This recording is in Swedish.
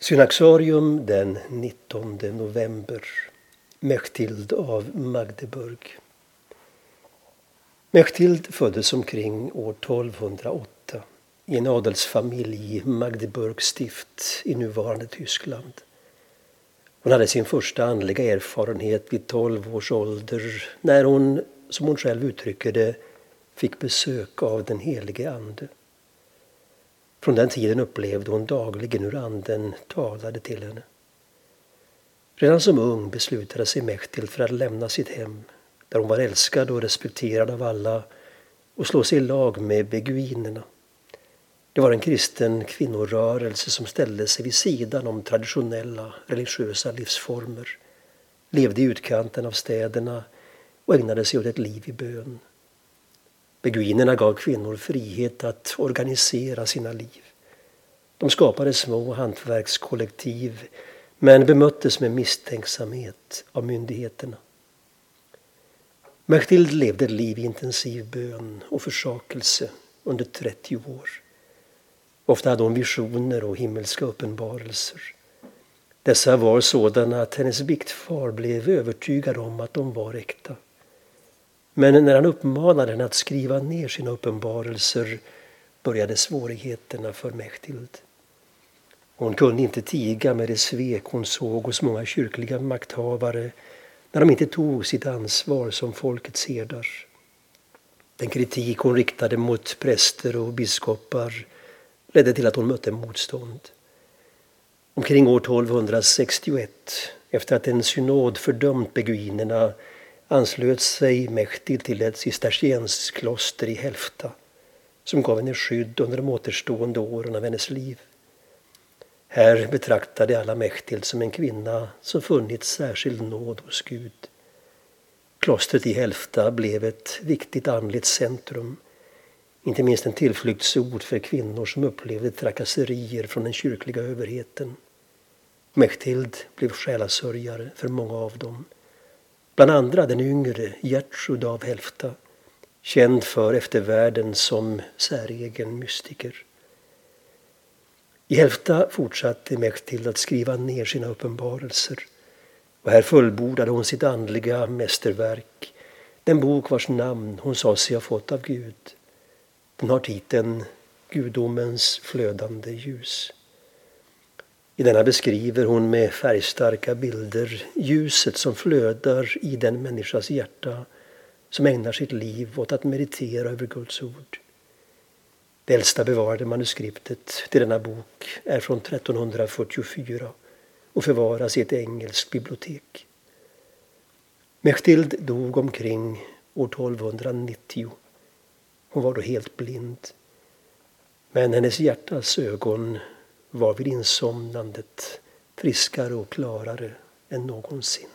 Synaxarium den 19 november. Mechtild av Magdeburg. Mechtild föddes omkring år 1208 i en adelsfamilj i Magdeburgs stift i nuvarande Tyskland. Hon hade sin första andliga erfarenhet vid 12 års ålder när hon, som hon själv uttrycker det, fick besök av den helige Ande. Från den tiden upplevde hon dagligen hur anden talade till henne. Redan som ung beslutade sig Mechtild för att lämna sitt hem, där hon var älskad och respekterad av alla, och slå sig i lag med beguinerna. Det var en kristen kvinnorörelse som ställde sig vid sidan om traditionella religiösa livsformer, levde i utkanten av städerna och ägnade sig åt ett liv i bön. Beguinerna gav kvinnor frihet att organisera sina liv. De skapade små hantverkskollektiv men bemöttes med misstänksamhet av myndigheterna. Mechtild levde ett liv i intensiv bön och försakelse under 30 år. Ofta hade hon visioner och himmelska uppenbarelser. Dessa var sådana att hennes biktfar blev övertygad om att de var äkta. Men när han uppmanade henne att skriva ner sina uppenbarelser började svårigheterna för Mechtild. Hon kunde inte tiga med det svek hon såg hos många kyrkliga makthavare när de inte tog sitt ansvar som folkets herdar. Den kritik hon riktade mot präster och biskopar ledde till att hon mötte motstånd. Omkring år 1261, efter att en synod fördömt beguinerna anslöt sig Mechtil till ett cistercienskloster i Hälfta som gav henne skydd under de återstående åren av hennes liv. Här betraktade alla Mechtild som en kvinna som funnit särskild nåd hos Gud. Klostret i Hälfta blev ett viktigt andligt centrum, inte minst en tillflyktsort för kvinnor som upplevde trakasserier från den kyrkliga överheten. Mechtild blev själasörjare för många av dem Bland andra den yngre Gertrud av Hälfta, känd för eftervärlden som säregen mystiker. I Hälfta fortsatte Mechtild att skriva ner sina uppenbarelser och här fullbordade hon sitt andliga mästerverk, den bok vars namn hon sa sig ha fått av Gud. Den har titeln Gudomens flödande ljus. I denna beskriver hon med färgstarka bilder ljuset som flödar i den människas hjärta som ägnar sitt liv åt att meditera över Guds ord. Det äldsta bevarade manuskriptet till denna bok är från 1344 och förvaras i ett engelskt bibliotek. Mechtild dog omkring år 1290. Hon var då helt blind. Men hennes hjärtas ögon var vid insomnandet friskare och klarare än någonsin.